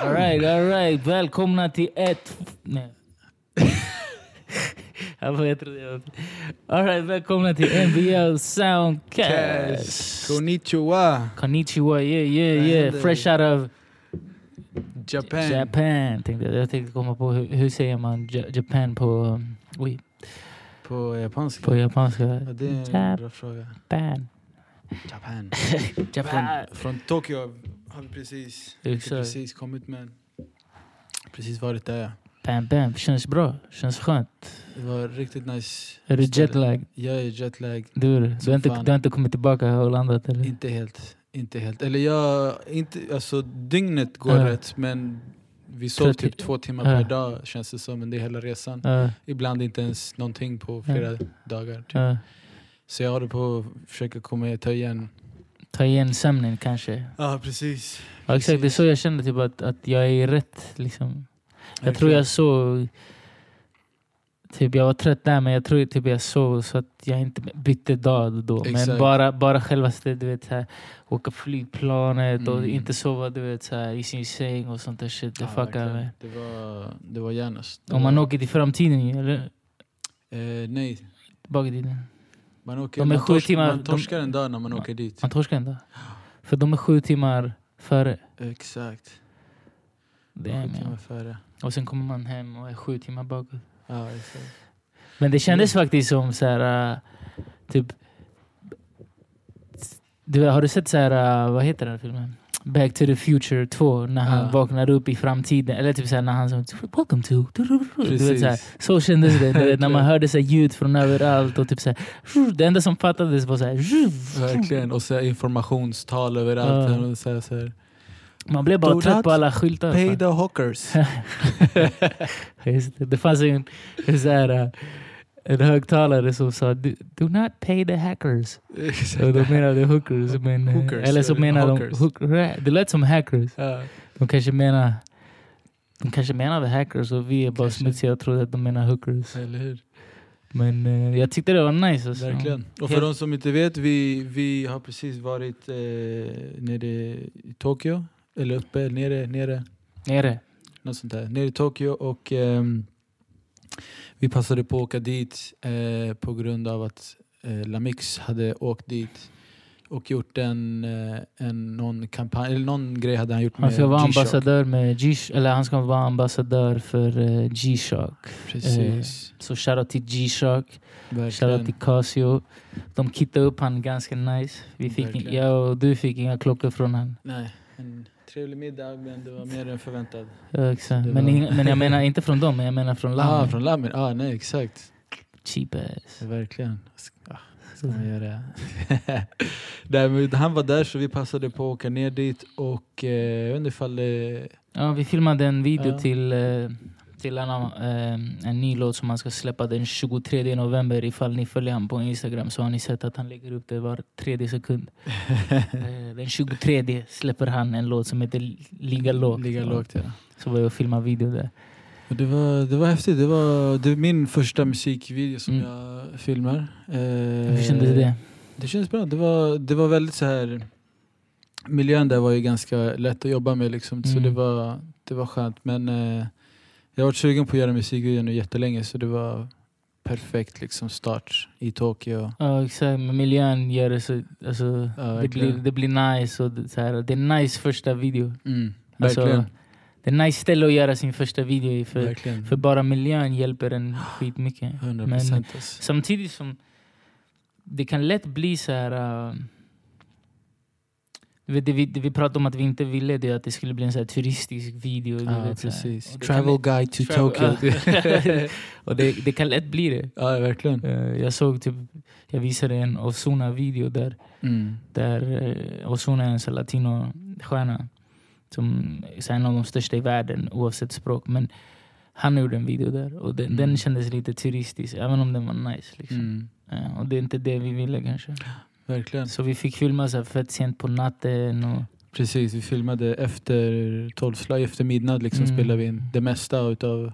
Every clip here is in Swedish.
Alright, alright. Välkomna till ett... Nej. Jag bara, jag trodde jag... Alright, välkomna till NBL Soundcast. Konnichiwa! Konnichiwa, yeah, yeah, yeah. Fresh out of Japan. Japan. Tänkte jag. jag tänkte komma på hur, hur säger man Ja- Japan på... um, Oj, På japanska? på japanska. Ja, det är en Japan. bra fråga. Japan. Japan. Japan. Från, från Tokyo vi precis, precis kommit men precis varit där. Bam, bam. Känns bra. Känns skönt. Det var riktigt nice. Är du jetlag? Jag är jetlag. Du, är det? du, har inte, du har inte kommit tillbaka och landat eller? Inte helt. Inte helt. Eller jag, inte, alltså dygnet går Ja. rätt men vi sov typ två timmar Ja. per dag känns det som under hela resan. Ja, Ibland inte ens någonting på flera dagar. Typ. Så jag håller på att försöka komma ta igen. Ta igen sömnen kanske. Ja precis. Ja, exakt, det är Precis. så jag känner typ att, att jag är rätt. Liksom. Jag tror Verkligen. jag såg... Typ jag var trött där men jag tror typ jag sov så att jag inte bytte dag då. Men Exakt. bara, bara själva du vet, så här, åka flygplanet och Mm. inte sova du vet, så här, i sin säng och sånt där shit. Det Ja, fuckar mig. Det var, det var järnast. Det Om man var- åker till framtiden eller? Eh, nej, Tillbaka i tiden. Man, åker, De är man, sju torsk, timmar- man de- torskar en dag när man åker dit. Man torskar ändå. För de är sju timmar före. Exakt. Det Sju är timmar med. före. Och sen kommer man hem och är sju timmar bakåt. Ja, exakt. Men det kändes Mm. faktiskt som så här, äh, typ... Du, har du sett så här, äh, vad heter den här filmen? Back to the future 2, när han Ja. vaknar upp i framtiden. Eller typ så här, när han som Welcome to... Du vet, så, här, Precis. så kändes det. Du vet, när man hörde så här, ljud från överallt. Och typ så här, det enda som fattades var så här, Verkligen. Och så här informationstal överallt. Ja. Och så här, så här. Man blev bara Do trött på alla skyltar. Pay the. Just det. det fanns en, en, så här, äh, en högtalare som sa do, do not pay the hackers. Exakt. Och de menade hookers. Men, eh, Hookers, eller så menar de... Hook, det lät som hackers. Ja. De kanske menar... De kanske menade hackers och vi är bara Kanske. smutsiga och trodde att de menar hookers. Eller hur? Men eh, jag tyckte det var nice. Alltså. Verkligen. Och för de som inte vet, vi, vi har precis varit eh, nere i Tokyo. Eller uppe, nere, nere. Nere. Något sånt där. Nere i Tokyo och ehm, vi passade på att åka dit eh, på grund av att eh, Lamix hade åkt dit och gjort en, eh, en någon kampanj, eller någon grej hade han gjort Han med ska vara ambassadör med G... Eller han ska vara ambassadör för eh, G-Shock. Precis. Så shoutout till G-Shock. Shoutout till. Casio. De kittade upp han ganska nice. Vi fick, jag och du fick inga klockor från han. Nej, en trevlig middag men det var mer än förväntat. Ja, exakt. Men, var- men jag menar inte från dem, men jag menar från Ah, landet. från Lamin? Ah, nej, exakt. Cheap ass. Verkligen. Ah, ska man göra? Nej, han var där så vi passade på att åka ner dit och eh, jag vet inte ifall det... Ja, vi filmade en video Ja. till, eh, till en, eh, en ny låt som han ska släppa den 23 november. Ifall ni följer honom på Instagram så har ni sett att han lägger upp det var tredje sekund. Eh, den 23 släpper han en låt som heter Ligga lågt. Ligga lågt ja. Så var jag och filmade video där. Det, var, det var häftigt. Det var, det var min första musikvideo som Mm. jag filmar. Eh, Hur kändes det? Det känns bra. Det var, det var väldigt så här... Miljön där var ju ganska lätt att jobba med liksom, så Mm. det var, det var skönt. Men eh, jag har varit sugen på att göra musikvideo nu jättelänge så det var perfekt liksom, start i Tokyo. Ja exakt, miljön gör det så... Alltså, Ja, det, blir, det blir nice. Och det, så här, det är nice första video. Mm, Alltså, verkligen. Det är nice ställe att göra sin första video i. För, verkligen. för bara miljön hjälper en skitmycket. 100% Men alltså. samtidigt som det kan lätt bli så här... vet, det, vi, det vi pratade om att vi inte ville det, att det skulle bli en så turistisk video. Ja, vet, precis. Kan Travel lätt- guide to Travel- Tokyo. och det, det kan lätt bli det. ja, verkligen. Eh, jag såg typ, jag visade en Ozuna-video där, Mm. där uh, Ozuna är en latinostjärna. Som är en av de största i världen oavsett språk. Men han gjorde en video där och den, Mm. den kändes lite turistisk, även om den var nice. Liksom. Mm. Eh, och det är inte det vi ville kanske. Verkligen. Så vi fick filma så fett sent på natten. Och, Precis, vi filmade efter tolvslag, efter midnatt liksom Mm. spelade vi in det mesta utav...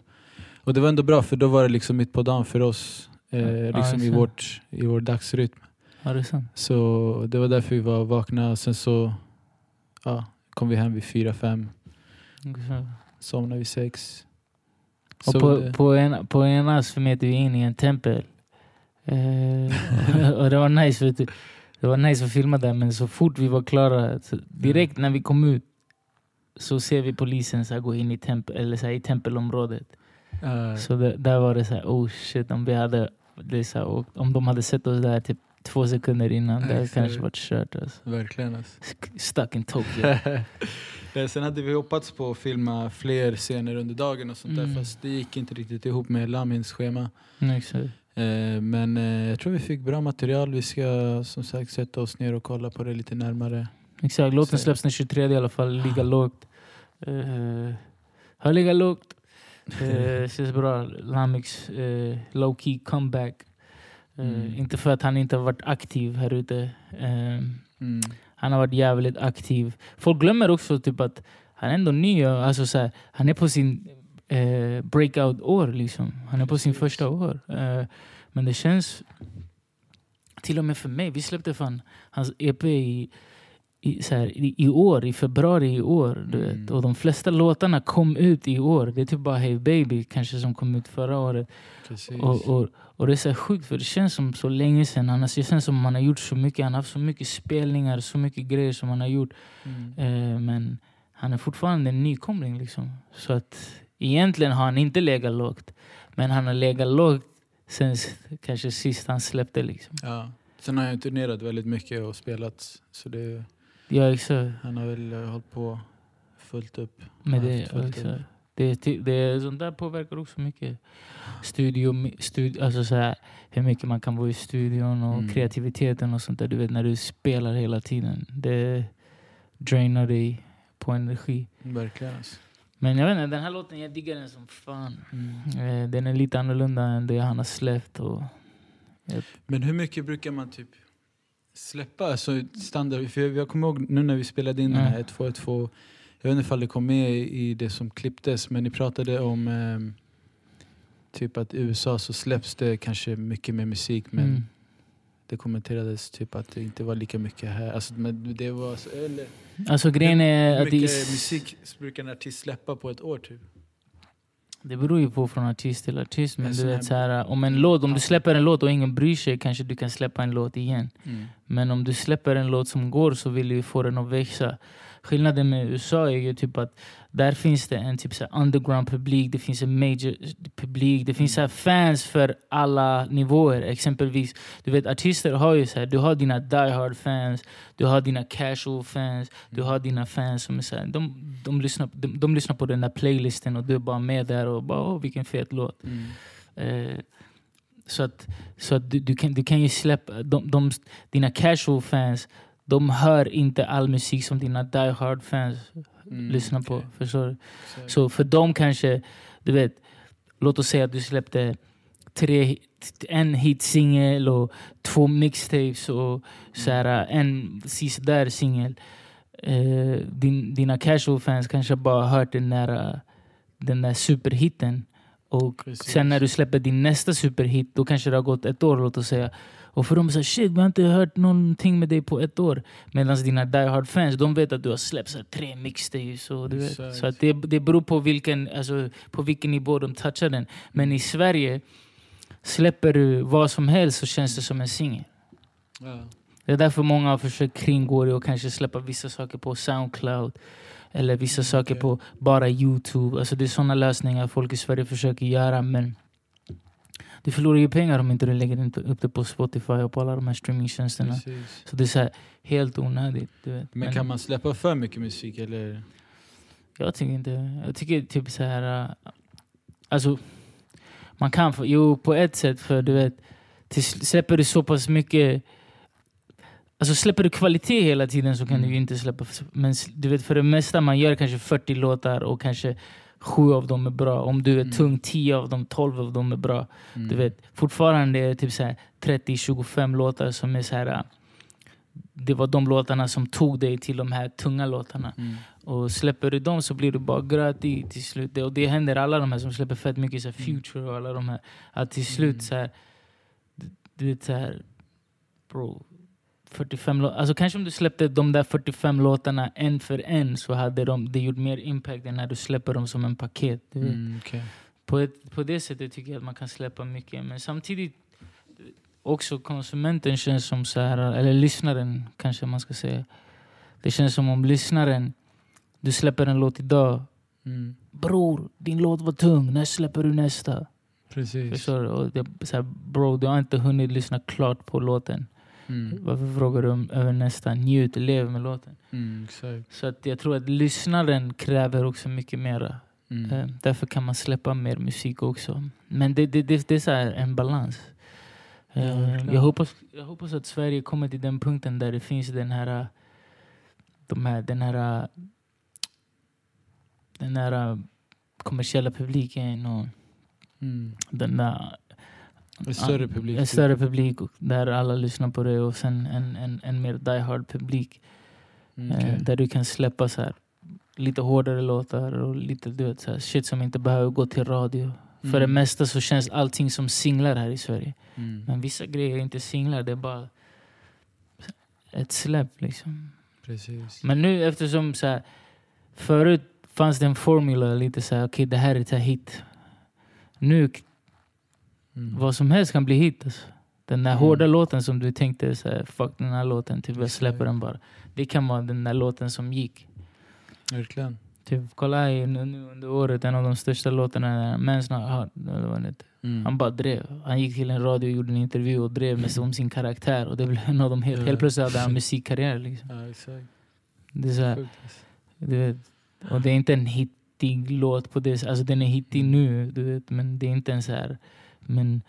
Och det var ändå bra för då var det liksom mitt på dagen för oss. Eh, Ja, liksom i, vårt, I vår dagsrytm. ja, det. Så det var därför vi var vakna. Sen så ja, kom vi hem vid fyra, fem. Somnade vid sex. Och på, det. på, en, på ena smet vi in i en tempel. Eh, och det var nice, vet du. Det var nice att filma där, men så fort vi var klara, direkt när vi kom ut så ser vi polisen så gå in i, tempel, eller så i tempelområdet. Eh, Så det, där var det så här, oh shit, om, vi hade, det så här, om de hade sett oss där typ två sekunder innan, det hade kanske varit kört. Alltså. verkligen alltså. Stuck in Tokyo. Sen hade vi hoppats på att filma fler scener under dagen och sånt Mm. där fast det gick inte riktigt ihop med Lamins schema. Eh, Men eh, jag tror vi fick bra material. Vi ska som sagt sätta oss ner och kolla på det lite närmare. Exakt, låten släpps den 23 i alla fall, ligga lågt. Uh, har legat lågt. Uh, känns bra. Lamix uh, low key comeback. Eh, Mm. Inte för att han inte har varit aktiv här ute. Eh, Mm. han har varit jävligt aktiv. Folk glömmer också typ att han är ändå ny. Alltså, så här, han är på sin eh, breakout-år. Liksom. Han är på sin första år. Eh, men det känns... Till och med för mig. Vi släppte fan hans EP i, i, så här, i, i år, i februari i år. Du Mm. vet. Och de flesta låtarna kom ut i år. Det är typ bara Hey Baby kanske som kom ut förra året. Och, och, och det är så sjukt för det känns som så länge sedan. Annars, det känns som man har gjort så mycket. Han har haft så mycket spelningar, så mycket grejer som han har gjort. Mm. Eh, men han är fortfarande en nykomling. Liksom. Så att egentligen har han inte legat lågt. Men han har legat lågt sen kanske sist han släppte. Liksom. Ja. Sen har jag turnerat väldigt mycket och spelat. Så det, Ja, exakt. han har väl eh, hållit på fullt upp. Ja, det, exakt. upp. Det, det, sånt där påverkar också mycket. Studio, studio, alltså så här, hur mycket man kan vara i studion och Mm. kreativiteten och sånt där. Du vet när du spelar hela tiden. Det drainar dig på energi. Verkligen alltså. Men jag vet inte, den här låten jag diggar den som fan. Eh, Den är lite annorlunda än det han har släppt. Och Men hur mycket brukar man typ släppa? Alltså standard, för jag, jag kommer ihåg nu när vi spelade in den här Mm. 1-2-1-2. Jag vet inte ifall det kom med i det som klipptes, men ni pratade om ehm, typ att i USA så släpps det kanske mycket mer musik, men Mm. Det kommenterades typ att det inte var lika mycket här. Alltså, men det var, så- eller, Alltså grejen är hur mycket är- musik brukar en artist släppa på ett år? Typ? det beror ju på från artist till artist. Men En du vet, så här, om, en låt, om du släpper en låt och ingen bryr sig kanske du kan släppa en låt igen. Men om du släpper en låt som går så vill du få den att växa. Skillnaden med USA är ju typ att där finns det en typ så här underground publik, det finns en major publik, det finns så fans för alla nivåer. Exempelvis, du vet artister har ju så här, du har dina die hard fans, du har dina casual fans, du har dina fans som är så här, de, de, lyssnar, de, de lyssnar på den där playlisten och du är bara med där och bara åh vilken fet låt. Eh, så att, så att du, du, kan, du kan ju släppa... De, de, dina casual fans, de hör inte all musik som dina die hard fans Mm, lyssnar på. okej. Förstår du? Så för dem kanske, du vet, låt oss säga att du släppte tre, en hitsingel och två mixtapes och så här, en sisådär singel. Eh, din, dina casual fans kanske bara hört den där, den där superhitten. Och Precis. sen när du släpper din nästa superhit, då kanske det har gått ett år låt oss säga. Och för dem så här, shit vi har inte hört någonting med dig på ett år. Medan dina die hard fans, de vet att du har släppt så tre mixtapes. Och du vet. Exakt. Så att det, det beror på vilken, alltså, på vilken nivå de touchar den. Men i Sverige, släpper du vad som helst så känns det som en singel. Ja. Det är därför många har försökt kringgå det och kanske släppa vissa saker på Soundcloud. Eller vissa Mm, saker okej. på bara Youtube. Alltså det är sådana lösningar folk i Sverige försöker göra. Men du förlorar ju pengar om inte du lägger upp det på Spotify och på alla de här streamingtjänsterna. Precis. Så det är så här, helt onödigt. Vet. Men kan man släppa för mycket musik eller? Jag tycker inte... Jag tycker typ så här... äh, Alltså, man kan... få- Jo, på ett sätt. För du vet, till, släpper du så pass mycket... Alltså släpper du kvalitet hela tiden så kan Mm. du ju inte släppa... Men du vet, för det mesta man gör kanske 40 låtar och kanske sju av dem är bra. Om du är Mm. tung, 10 av dem, 12 av dem är bra. Mm. Du vet, fortfarande är det typ så här 30-25 låtar som är så här... äh, Det var de låtarna som tog dig till de här tunga låtarna. Mm. Och släpper du dem så blir du bara grötig till slut. Och det händer alla de här som släpper fett mycket, så här Mm. Future och alla de här. Att till slut Mm. så här, du vet så här, bro. 45 låtar. Alltså kanske om du släppte de där 45 låtarna en för en så hade de, det gjort mer impact än när du släpper dem som en paket. Mm, okej. På, ett, på det sättet tycker jag att man kan släppa mycket. Men samtidigt också konsumenten känns som så här, eller lyssnaren kanske man ska säga. Det känns som om lyssnaren, du släpper en låt idag. Mm, Bror, din låt var tung, när släpper du nästa? precis. Förstår du? Och det, så här, bro, du har inte hunnit lyssna klart på låten. Mm, Varför frågar du om, över nästa? Njut, lev med låten. mm. Så att jag tror att lyssnaren kräver också mycket mera. Mm. Eh, Därför kan man släppa mer musik också. Men det, det, det, det är så en balans. Eh, jag, hoppas, jag hoppas att Sverige kommer till den punkten där det finns den här, de här, den här, den här kommersiella publiken och Mm. den där En större publik. en större publik där alla lyssnar på det och sen en, en, en mer die hard publik. Mm, Eh, okej. Där du kan släppa så här, lite hårdare låtar och lite du vet, så här, shit som inte behöver gå till radio. För det Mm. mesta så känns allting som singlar här i Sverige. Mm. Men vissa grejer är inte singlar, det är bara ett släpp liksom. Precis. Men nu eftersom så här, förut fanns det en formula lite så här, okej det här är ett hit. Nu Mm. vad som helst kan bli hit alltså. Den där Mm. hårda låten som du tänkte så här, fuck den här låten, typ jag släpper den bara. Det kan vara den där låten som gick. Verkligen. Typ, kolla här nu, nu under året, en av de största låtarna är Men's Not Hot. Eller vad. Mm. Han bara drev. Han gick till en radio och gjorde en intervju och drev med sig om sin karaktär. Och det blev en av de helt, helt plötsligt hade han musikkarriär. Liksom. Ja, exakt. Det är så här, alltså. du vet, och det är inte en hittig låt på det Alltså den är hittig nu, du vet, men det är inte en så här, men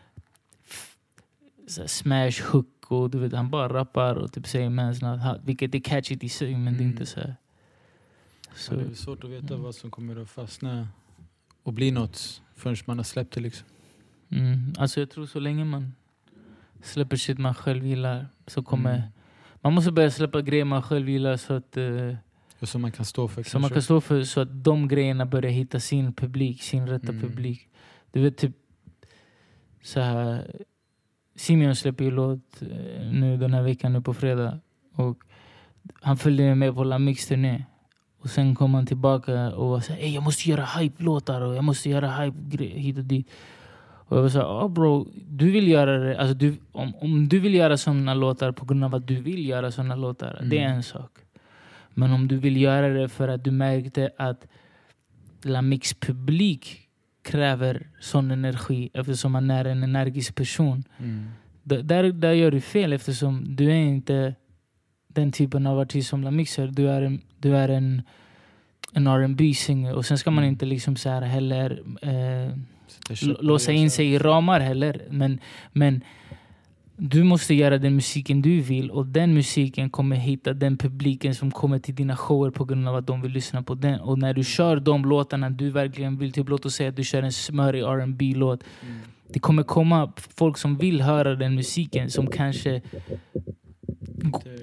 smash hook och du vet, han bara rappar och typ säger Men's Not Hot. Vilket är catchy i sig, men det är Mm. inte så här. Så, Ja, det är svårt att veta Mm. vad som kommer att fastna och bli något förrän man har släppt det. Liksom. Mm, alltså jag tror så länge man släpper shit man själv gillar så kommer... Mm. Man måste börja släppa grejer man själv gillar så att, eh, Och som man kan stå för. så man kan stå för så att de grejerna börjar hitta sin publik, sin rätta Mm. publik. Du vet typ så här, Simeon släpper ju låt eh, nu den här veckan nu på fredag. Och han följde med på La Mix-turné. Och sen kom han tillbaka och var såhär, "Ey, jag måste göra hype-låtar och jag måste göra hype hit och dit. Och jag var såhär, oh bro, du vill göra det. Alltså du, om, om du vill göra sådana låtar på grund av att du vill göra sådana låtar, det är Mm. en sak. Men om du vill göra det för att du märkte att La Mix publik kräver sån energi eftersom man är en energisk person. Mm. Där, där gör du fel eftersom du är inte den typen av artist som La. Du är en, du är en, en rb singer och sen ska man Mm. inte liksom så heller eh, låsa in sig i ramar heller. Men, men du måste göra den musiken du vill och den musiken kommer hitta den publiken som kommer till dina shower på grund av att de vill lyssna på den. Och när du kör de låtarna du verkligen vill, typ låt oss säga att du kör en smörig rb låt Mm. Det kommer komma folk som vill höra den musiken som kanske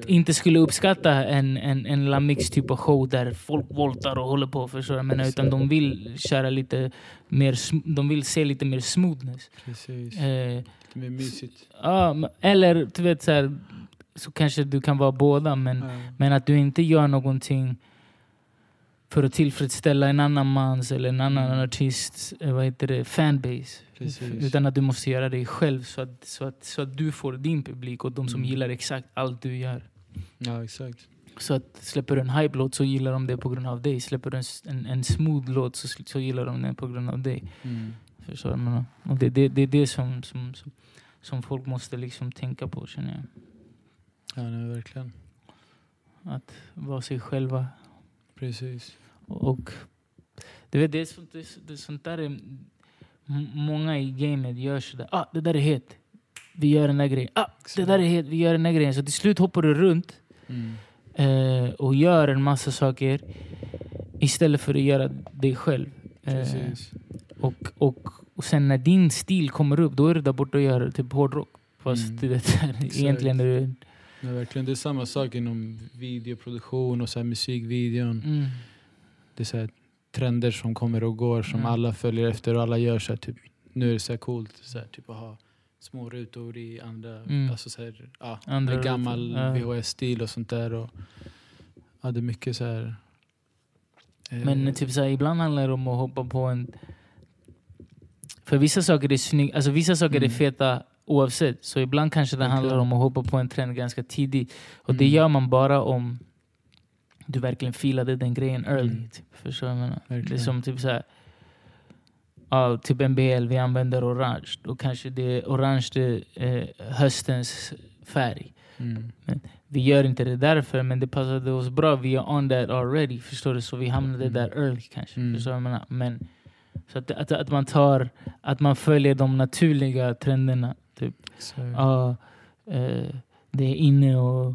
inte skulle uppskatta en, en, en Lamix typ av show där folk voltar och håller på. Förstår jag menar? Utan de vill köra lite mer, de vill se lite mer smoothness. Precis. Eh, Lite mer mysigt. ja, eller du vet så, här, så kanske du kan vara båda men, Ja. men att du inte gör någonting för att tillfredsställa en annan mans eller en annan Mm. artists eh, vad heter det, fanbase. Precis. Utan att du måste göra det själv så att, så att, så att du får din publik och de som Mm. gillar exakt allt du gör. Ja, exakt. Så att släpper du en hype-låt så gillar de det på grund av dig. Släpper du en, en smooth-låt så, så gillar de den på grund av dig. Mm. Förstår du? menar? Och det är det, det, är det som, som, som, som folk måste liksom tänka på känner jag. Ja, nej, verkligen. Att vara sig själva. Precis. Och du vet, det är sånt, det är, sånt där är, m- många i gamet gör sådär. Ah, det där är het. Vi gör den där grejen. Ah, det där är het. Vi gör den där grejen. Så till slut hoppar du runt Mm. eh, och gör en massa saker istället för att göra det själv. Eh, Precis. Och, och, och sen när din stil kommer upp, då är du där borta och gör typ hårdrock. Fast Mm. du vet, egentligen är det... Ja, verkligen. Det är samma sak inom videoproduktion och så här musikvideon. Mm, Det är så här trender som kommer och går som Mm. alla följer efter och alla gör så här, typ Nu är det så här coolt så här, typ att ha små rutor i andra, Mm. alltså så här, ja, Andra med gammal ja. VHS-stil och sånt där. Och hade mycket så här... eh, Men typ såhär, ibland handlar det om att hoppa på en... För vissa saker är snygg, alltså vissa saker är Mm. feta oavsett. Så ibland kanske det Verkligen. handlar om att hoppa på en trend ganska tidigt. Och det Mm. gör man bara om du verkligen filade den grejen early. Mm. Typ. Förstår du vad jag menar? Det är som typ såhär... Ja, typ NBL, vi använder orange. Då kanske det är orange det är höstens färg. Mm. Vi gör inte det därför, men det passade oss bra. Vi är on that already, förstår du? Så vi hamnade Mm. där early kanske. Mm. Förstår du vad jag menar? Men, så att, att, att, man tar, att man följer de naturliga trenderna. Typ, ja, eh, det är inne och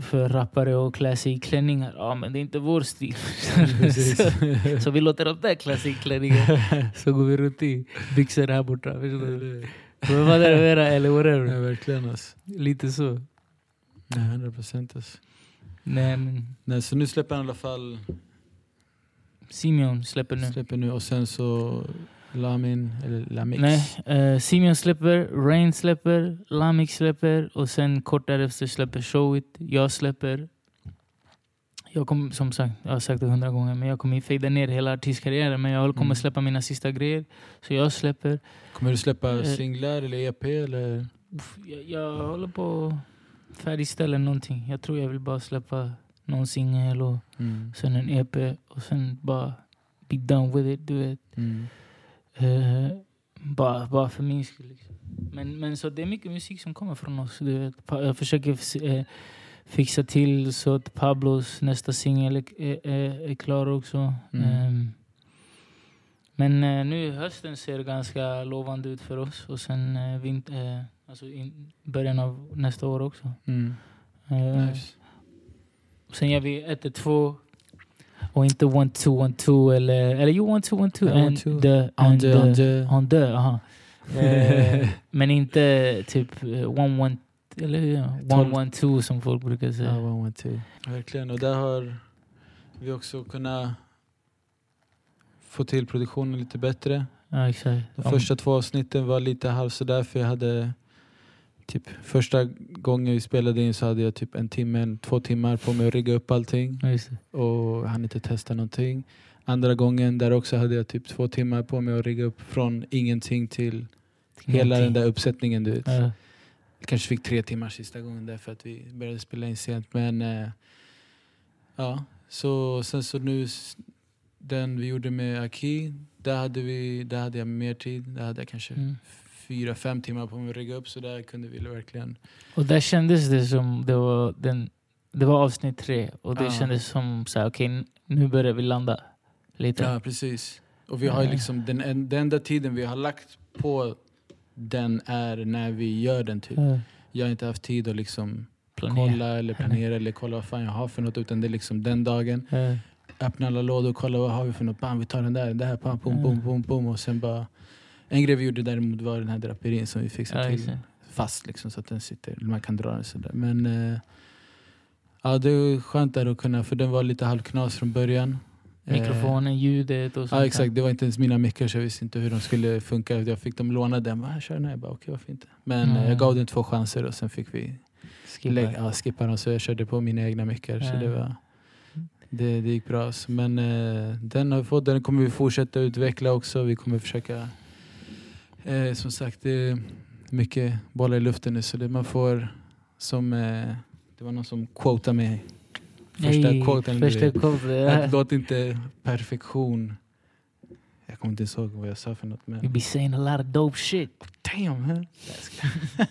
för rappare att klä sig i klänningar. Ja, men det är inte vår stil. Så, så vi låter dem där klä sig i klänningar. Så går vi runt i byxor här borta. Men vad är det eller ja, whatever. verkligen alltså. Lite så. Nej, 100 procent alltså. Nej, men Nej, så nu släpper han i alla fall Simeon släpper nu. släpper nu och sen så Lamin, eller Lamix. Nej, uh, Simeon släpper, Rain släpper, Lamix släpper och sen kort därefter släpper Showit. Jag släpper. Jag kommer, som sagt, jag har sagt det hundra gånger, men jag kommer fejda ner hela artistkarriären. Men jag kommer Mm. släppa mina sista grejer. Så jag släpper. Kommer du släppa Eh. singlar eller EP? Eller? Jag, jag håller på att färdigställa någonting. Jag tror jag vill bara släppa någon singel och Mm. sen en EP och sen bara be done with it. Du vet. Mm. Eh, bara, bara för min skull. Liksom. Men, men så det är mycket musik som kommer från oss. Du vet. Jag försöker eh, fixa till så att Pablos nästa singel är, är, är, klar också. Mm. Ehm, men eh, nu hösten ser ganska lovande ut för oss. Och sen eh, vint, eh, alltså in, början av nästa år också. Mm. Eh, Nice. Sen gör vi 1 2 och inte 1 2 1 2 eller eller jo 1 2 1 2 Ja, one, and two. the On and the, the on the. on the aha. Eh, men inte typ 1 1 eller hur? 1 Tolv. 1 2 som folk brukar säga. Ja, one, one, two. Verkligen. Och där har vi också kunnat få till produktionen lite bättre. Ja, exakt. De Om- första två avsnitten var lite halv sådär för jag hade typ första gången vi spelade in så hade jag typ en timme, två timmar på mig att rigga upp allting Ja, och hann inte testa någonting. Andra gången där också hade jag typ två timmar på mig att rigga upp från ingenting till hela den där uppsättningen du vet. Ja. Kanske fick tre timmar sista gången där för att vi började spela in sent. Men eh, ja, så sen så nu den vi gjorde med Aki, där hade, vi, där hade jag mer tid. Där hade jag kanske Mm. Fyra, fem timmar på mig att rigga upp så där kunde vi verkligen... Och där kändes det som det var den det var avsnitt tre och det Ja. kändes som så här, okej nu börjar vi landa lite. Ja, precis. Och vi har liksom den, en- den enda tiden vi har lagt på den är när vi gör den typ. Ja, Jag har inte haft tid att liksom planera. kolla eller planera eller kolla vad fan jag har för något utan det är liksom den dagen. Ja. öppna alla lådor och kolla vad har vi för något. Bam, vi tar den där, det här, bam, boom, boom, boom, boom. Och sen bara... En grej vi gjorde däremot var den här draperin som vi fixade Ja, till fast liksom, så att den sitter, man kan dra den sådär. Men eh, ja, det är skönt där att kunna, för den var lite halvknas från början. Eh, Mikrofonen, ljudet och sånt Ja exakt, det var inte ens mina mickar så jag visste inte hur de skulle funka. Jag fick dem låna den, bara, kör den här. Jag bara, okej varför inte. Men eh, Mm. jag gav den två chanser och sen fick vi Skippa. ja, skippa dem så jag körde på mina egna mickar. Så Ja. det, var, det, det gick bra. Men eh, den har vi fått, den kommer vi fortsätta utveckla också. Vi kommer försöka, eh, som sagt det är mycket bollar i luften nu så det man får som, eh, det var någon som quotade mig. Första Nej, quoten. Första quoten. Låt inte perfektion, jag kommer inte ihåg vad jag sa för något men You be saying a lot of dope shit. Damn! Huh?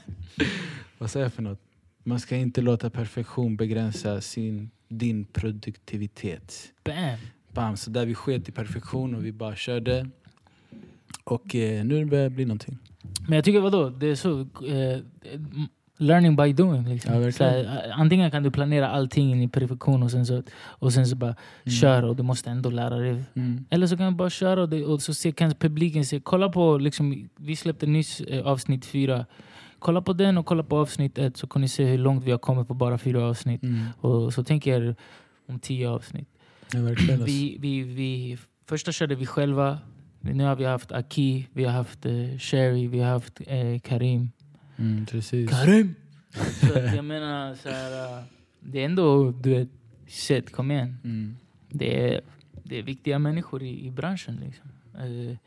Vad säger jag för något? Man ska inte låta perfektion begränsa sin, din produktivitet. Bam! Bam, så där vi sket i perfektion och vi bara körde. Och eh, nu börjar det bli någonting. Men jag tycker vadå, det är så... Eh, learning by doing. Liksom. Ja, verkligen. så här, eh, antingen kan du planera allting in i perfektion och sen så, och sen så bara kör och du måste ändå lära dig. Mm. Eller så kan du bara köra och, det, och så se, kan publiken se. Kolla på, liksom, vi släppte nyss eh, avsnitt fyra. Kolla på den och kolla på avsnitt ett så kan ni se hur långt vi har kommit på bara fyra avsnitt. Mm. Och så tänker jag om tio avsnitt. Ja. Vi, vi, vi, första körde vi själva. Nu har vi haft Aki, vi har haft eh, Sherry, vi har haft eh, Karim. Mm, precis. Karim! Så jag menar, så här, äh, det är ändå, du vet, shit, kom igen. Mm. Det är, det är viktiga människor i, i branschen. Liksom. Eh,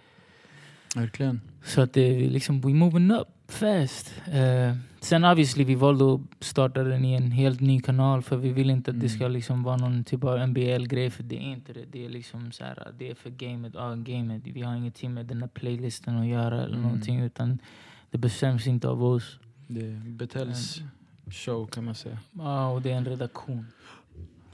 Verkligen. så att det är liksom, we moving up fast. Eh, sen obviously, vi valde att starta den i en helt ny kanal för vi vill inte att det Mm. ska liksom vara någon typ av NBL-grej för det är inte det. Det är liksom så här, det är för gamet, ja gamet. Vi har ingenting med den här playlisten att göra eller Mm. någonting utan det bestäms inte av oss. Det är Betells show kan man säga. Ja, och det är en redaktion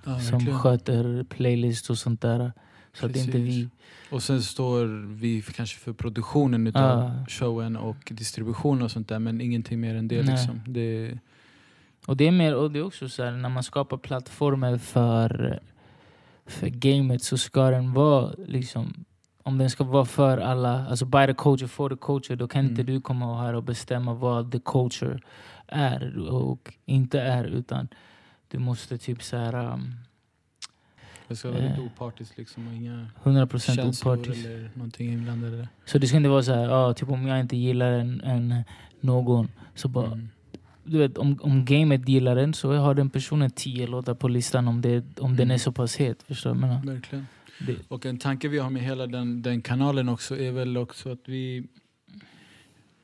Ja, som verkligen. sköter playlist och sånt där. Så att det är inte vi. Precis. Och sen står vi för, kanske för produktionen utav Ja. showen och distribution och sånt där men ingenting mer än det. Nej. Liksom. det Och det är, mer, och det är också så här, när man skapar plattformar för, för gamet så ska den vara liksom om den ska vara för alla, alltså by the culture, for the culture, då kan Mm. inte du komma här och bestämma vad the culture är och inte är. Utan du måste typ så här um, det ska vara lite Eh. opartiskt liksom och inga 100% känslor opartisk. eller någonting inblandade. Så det ska inte vara så här, ja, typ om jag inte gillar en, en någon så bara Mm. du vet, om, om gamet gillar den så har den personen tio låtar på listan om, det, om den Mm. är så pass het. Förstår du vad? Verkligen. Det, Och en tanke vi har med hela den, den kanalen också är väl också att vi...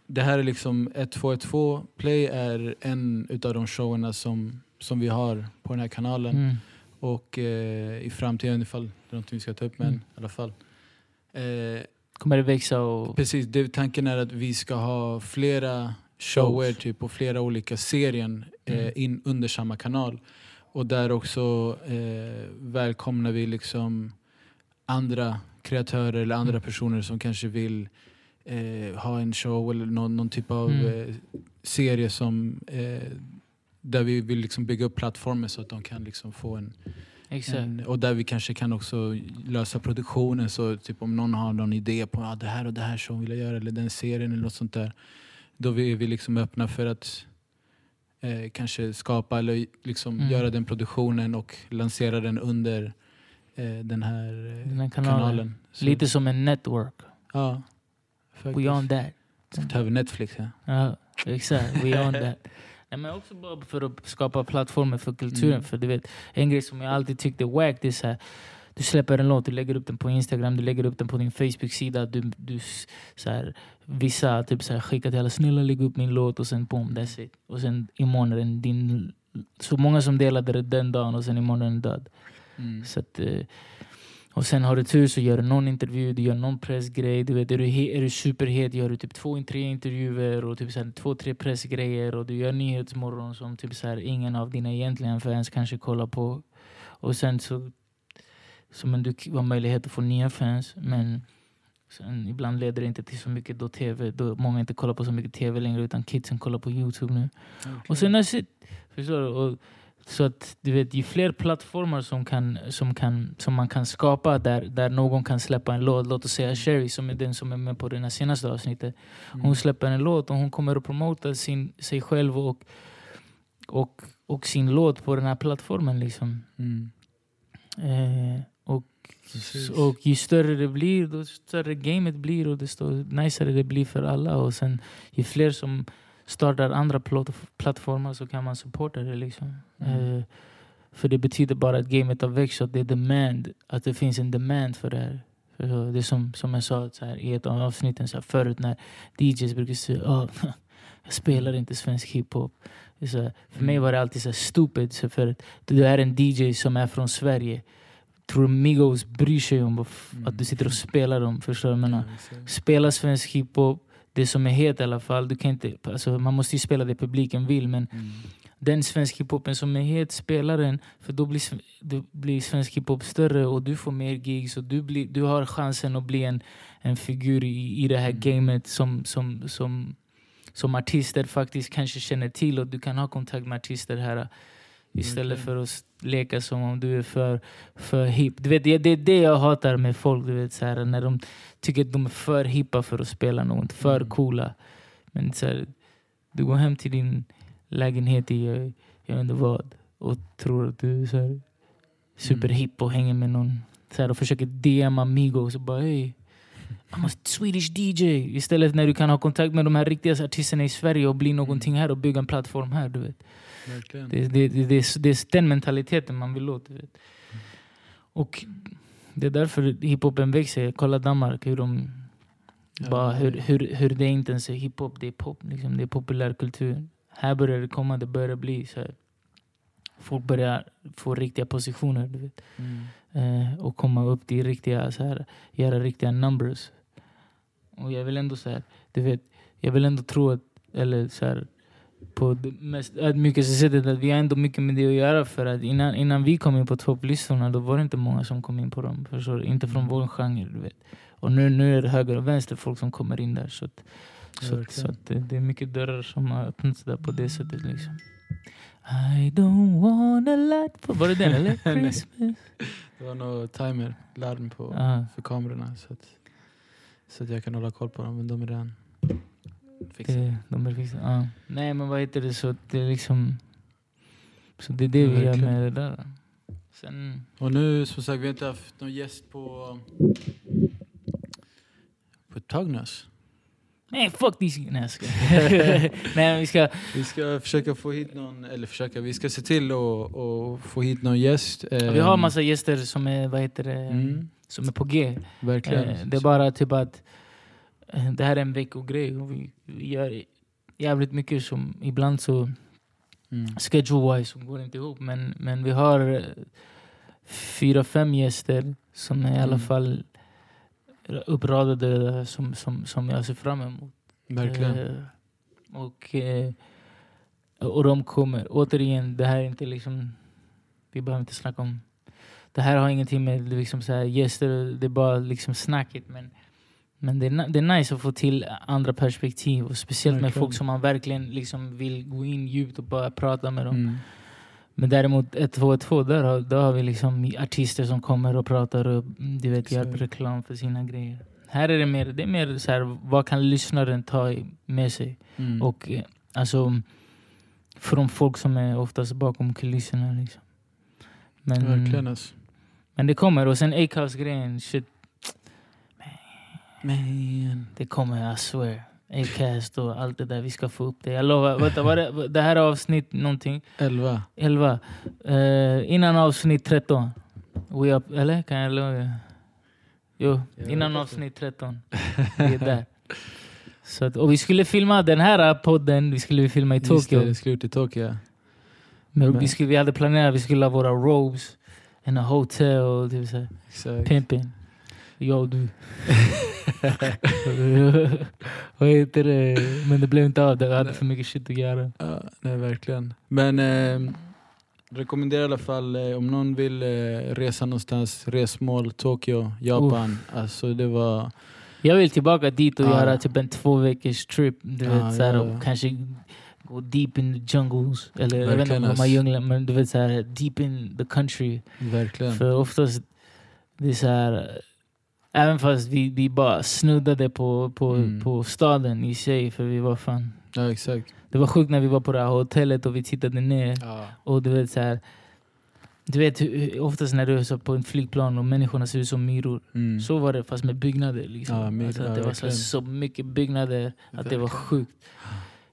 Det här är liksom 1212 Play är en utav de showerna som, som vi har på den här kanalen. mm, Och eh, i framtiden, ifall det är något vi ska ta upp, men Mm. i alla fall. Eh, kommer det växa och... precis, det, tanken är att vi ska ha flera shower typ, och flera olika serien eh, Mm. in under samma kanal. Och där också eh, välkomnar vi liksom andra kreatörer eller andra Mm. personer som kanske vill eh, ha en show eller någon, någon typ av Mm. eh, serie som eh, där vi vill liksom bygga upp plattformar så att de kan liksom få en, en... Och där vi kanske kan också lösa produktionen. Så typ om någon har någon idé på ah, det här och det här som vill jag göra eller den serien eller något sånt där. Då är vi liksom öppna för att eh, kanske skapa eller liksom Mm. göra den produktionen och lansera den under eh, den här, eh, Den här kanalen. kanalen. Lite som en network. Ja, faktiskt. We on that. Ta över Netflix. Ja. Ja, exakt. We on that. Nej, men också bara för att skapa plattformar för kulturen. Mm. För du vet, en grej som jag alltid tyckte wack, det är så här, du släpper en låt, du lägger upp den på Instagram, du lägger upp den på din Facebook-sida. Du, du, så här, vissa typ så här, skickar till alla, snälla lägg upp min låt och sen boom, that's it. Och sen imorgon är den din... Så många som delade det den dagen och sen imorgon är den död. Mm. Så att, eh, och sen har du tur så gör du någon intervju, du gör någon pressgrej. Du vet, är, du he, är du superhet gör du typ två, tre intervjuer och typ så här, två, tre pressgrejer. Och du gör Nyhetsmorgon som typ så här, ingen av dina egentliga fans kanske kollar på. Och sen så, så men du har möjlighet att få nya fans. Men sen, ibland leder det inte till så mycket då tv. Då många inte kollar på så mycket tv längre utan kidsen kollar på Youtube nu. Och sen it. Förstår du? Och, så att du vet, ju fler plattformar som, kan, som, kan, som man kan skapa där, där någon kan släppa en låt. Låt oss säga Sherry som är den som är med på det senaste avsnittet. Mm. Hon släpper en låt och hon kommer att promota sin, sig själv och, och, och sin låt på den här plattformen. Liksom. Mm. Eh, och, Precis. och ju större det blir, desto större gamet blir och desto najsare det blir för alla. Och sen ju fler som startar andra plattformar så kan man supporta det. Liksom. Mm. Eh, för det betyder bara att gamet har växt och att det är demand, att det finns en demand för det här. För så, det är som, som jag sa här, i ett av avsnitten så här, förut när DJs brukar säga oh, jag spelar inte svensk hiphop. Så här, för mig Mm. var det alltid så här stupid. Så för att du är en DJ som är från Sverige. Tror Migos bryr sig om Mm. att du sitter och spelar dem? Förstår du? vad jag menar? Spela svensk hiphop, det som är het i alla fall. Du kan inte, alltså, man måste ju spela det publiken vill men Mm. den svensk hiphopen som är het, spela den. För då blir, då blir svensk hiphop större och du får mer gigs och du, blir, du har chansen att bli en, en figur i, i det här Mm. gamet som, som, som, som artister faktiskt kanske känner till och du kan ha kontakt med artister här istället Verkligen. för att leka som om du är för, för hip. Du vet, det, det är det jag hatar med folk, du vet, så här, när de tycker att de är för hippa för att spela något, för Mm. coola. Men så här, du går hem till din lägenhet i eh, jag vet inte vad och tror att du är så här, superhipp och hänger med någon så här, och försöker DMa Migos och bara hej. I'm a Swedish DJ. Istället när du kan ha kontakt med de här riktiga artisterna i Sverige och bli någonting här och bygga en plattform här. Du vet. Det, det, det, det, är- den mentaliteten man vill åt. Och det är därför hiphopen växer. Kolla Danmark, hur de... Bara, hur, hur, hur det inte ens är hiphop, det är pop. Liksom, det är populärkultur. Här börjar det komma, det börjar bli så här. Folk börjar få riktiga positioner. Du vet. Mm. Eh, och komma upp till riktiga, så här, göra riktiga numbers. Och jag vill ändå så här, du vet, jag vill ändå tro att, eller så här, på det mest ödmjukaste sättet att vi har ändå mycket med det att göra för att innan, innan vi kom in på topplistorna då var det inte många som kom in på dem. Förstår? Inte från Mm. vår genre. Du vet. Och nu, nu är det höger och vänster folk som kommer in där. Så, att, så, att, så att det, det är mycket dörrar som har öppnats där på det sättet. Liksom. I don't wanna let... Var det den eller? Christmas? Det var nog timer, larm på, Ja. för kamerorna. Så att, så att jag kan hålla koll på dem. Men de är redan fixade. Det, de är fixade. Ja. Nej men vad heter det så det är liksom Så det är det vi gör med det där. Sen, Och nu som sagt, vi har inte haft någon gäst på, på ett tag nu. alltså. nej fuck these Nej jag skojar. Nej vi ska Vi ska försöka få hit någon, eller försöka, vi ska se till att få hit någon gäst. Vi har massa gäster som är, vad heter det, Mm, som är på G. verkligen. Eh, det är bara typ att eh, det här är en veckogrej och vi, vi gör jävligt mycket som ibland så Mm. schedule-wise som går inte ihop. Men, men vi har eh, fyra, fem gäster som är i alla Mm. fall uppradade som, som, som jag ser fram emot. Verkligen. Eh, och, eh, och de kommer, återigen, det här är inte liksom, vi behöver inte snacka om, det här har ingenting med liksom så här gäster, det är bara liksom snacket. Men, men det, är, det är nice att få till andra perspektiv, och speciellt med folk som man verkligen liksom vill gå in djupt och bara prata med dem. Mm. Men däremot 112, där har, där har vi liksom artister som kommer och pratar och mm, du vet, gör reklam för sina grejer. Här är det mer, det är mer så här, vad kan lyssnaren ta med sig? Mm. Och eh, alltså från folk som är oftast bakom kulisserna. Liksom. Men, Verkligen alltså. men det kommer. Och sen Acast-grejen, shit, Man. det kommer, I swear. Acast och allt det där, vi ska få upp det. Jag lovar. Vänta, vad är det, det här är avsnitt någonting, Elva. 11. Eh, innan avsnitt 13. We up, eller? Kan jag lova? Jo, innan avsnitt 13. Vi är där. Så att, och vi skulle filma den här podden, vi skulle filma i Just det, Tokyo. det skulle ut i Tokyo. Men Men- vi, skulle, vi hade planerat att vi skulle ha våra robes in a hotel, typ såhär, Exakt. pimping. Jag och du. Vad heter det? Men det blev inte av, det. jag hade för mycket shit att göra. Ja, nej, verkligen. Men eh, rekommenderar i alla fall eh, om någon vill eh, resa någonstans, resmål, Tokyo, Japan. Alltså det var... Jag vill tillbaka dit och Ja. göra typ en två veckors trip. Du Ja, vet, såhär, ja, och ja. kanske gå deep in the jungles. Eller jag vet inte Verkligen, om de har ass. djungler, men du vet såhär, deep in the country. Verkligen. För oftast, det är så här, även fast vi, vi bara snuddade på, på, Mm. på staden i sig, för vi var fan... Ja, exakt. Det var sjukt när vi var på det här hotellet och vi tittade ner. Ja. Och du vet så här, du vet oftast när du är så på en flygplan och människorna ser ut som myror. Mm. Så var det fast med byggnader. Liksom. Ja, my- alltså, det var så, så mycket byggnader att det var sjukt.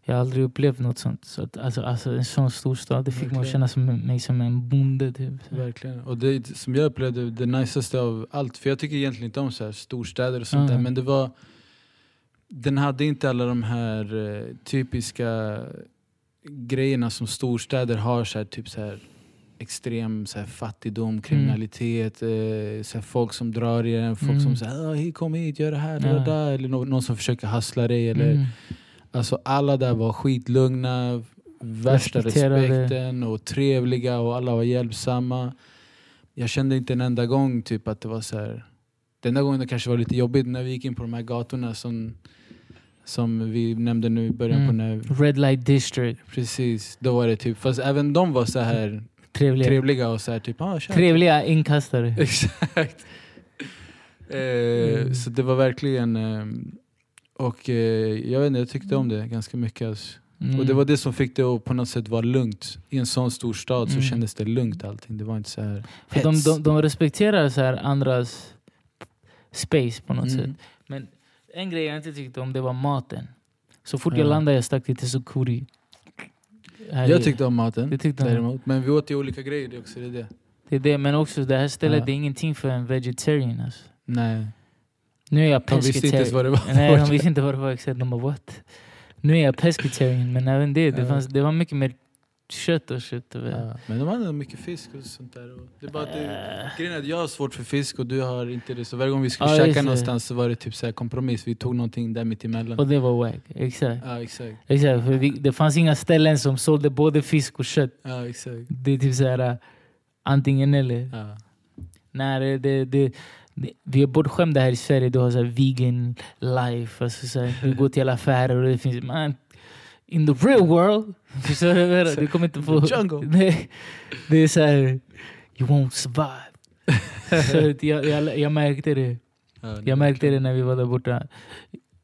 Jag har aldrig upplevt något sånt. Så att, alltså, alltså, en sån stor stad, det fick mig att känna som, mig som en bonde. Typ. Verkligen. Och det som jag upplevde det niceaste av allt, för jag tycker egentligen inte om så här storstäder och sånt där, Mm. men det var den hade inte alla de här eh, typiska grejerna som storstäder har, så här, typ så här extrem så här, fattigdom, kriminalitet, eh, så här, folk som drar i en, folk Mm. som säger "Ah, kom hit, gör det här, det Ja. där, eller någon, någon som försöker hassla dig. Eller, Mm. Alltså alla där var skitlugna, värsta respekten och trevliga och alla var hjälpsamma. Jag kände inte en enda gång typ att det var så här. Den enda gången det kanske var lite jobbigt när vi gick in på de här gatorna som, som vi nämnde nu i början på Mm. när... Red light district, Precis, då var det typ, fast även de var så här trevliga. trevliga och så här typ ah. Trevliga inkastare. Exakt. Eh, Mm. Så det var verkligen... Eh, och eh, jag vet inte, jag tyckte om det ganska mycket. Alltså. Mm. Och det var det som fick det att på något sätt vara lugnt. I en sån stor stad så Mm. kändes det lugnt allting. Det var inte så här För de, de, de respekterar så här andras space på något Mm. sätt. Men en grej jag inte tyckte om det var maten. Så fort Ja. jag landade jag stack till Tesukuri. Här Jag tyckte om maten tyckte däremot. Men vi åt ju olika grejer också. Det är det. Det är det, men också det här stället Ja. det är ingenting för en vegetarian. Alltså. Nej. Nu är jag De visste inte ens vad det var. Nej, de visste inte vad det var exakt. De bara what? Nu är jag pescatarian, men även det, det, fanns, det var mycket mer kött och. Och Ja, men de hade mycket fisk och sånt där. Det är bara att det, Äh, grejen är att jag har svårt för fisk och du har inte det. Så varje gång vi skulle Ja, käka någonstans så var det typ så här kompromiss. Vi tog någonting där mitt emellan. och det var wack. Exakt. Ja exakt. exakt för vi, det fanns inga ställen som sålde både fisk och kött. Ja exakt. Det är typ såhär äh, antingen eller. Ja. Nej, det, det, vi är bortskämda här i Sverige. Du har så vegan life. Alltså så här, du går till affärer och det finns... Man, in the real world, förstår du? kommer inte få... Nej, det är så här... You won't survive. så jag, jag, jag märkte det. Ja, det Jag är märkte det när vi var där borta.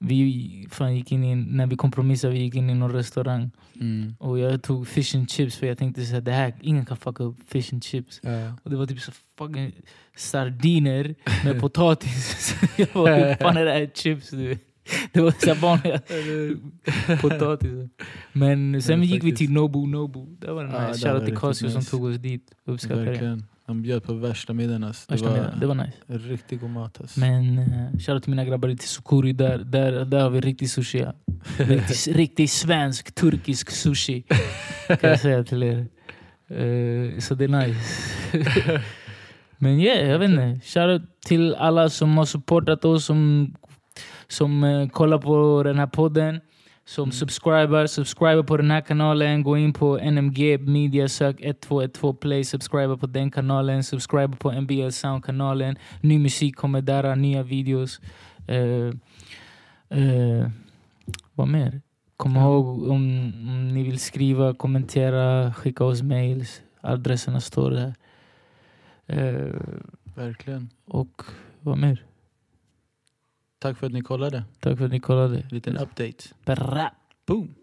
Vi fan gick in i, när vi kompromissade, vi gick in i någon restaurang. Mm. Och jag tog fish and chips för jag tänkte här, det här, ingen kan fucka upp fish and chips. Ja. Och det var typ så fucking sardiner med potatis. Jag bara, hur fan är det här chips nu? Det var så vanliga potatis. Men sen Men gick vi till Nobu Nobu. Det var Ja, nice. det var Shoutout till Casio som nice. tog oss dit. Uppskattar det. De bjöd på värsta middagen alltså. Det var. Det var nice. riktigt god mat alltså. Men uh, shoutout till mina grabbar i Tsukuri. Där, där, där har vi riktig sushi. Ja. Riktig, riktig svensk, turkisk sushi. Kan jag säga till er. Eh, så det är nice. Men yeah, jag vet inte. Shoutout till alla som har supportat oss, som, som eh, kollar på den här podden. Som Mm. subscriber, subscriber på den här kanalen. Gå in på NMG Media, sök 1212 Play, subscriber på den kanalen. Subscriber på NBL Sound-kanalen. Ny musik kommer där, nya videos. Eh, eh, vad mer? Kom Ja. ihåg om, om ni vill skriva, kommentera, skicka oss mails. Adresserna står där. Eh, Verkligen. och vad mer? Tack för att ni kollade. Tack för att ni kollade. Liten update. Bra. Boom!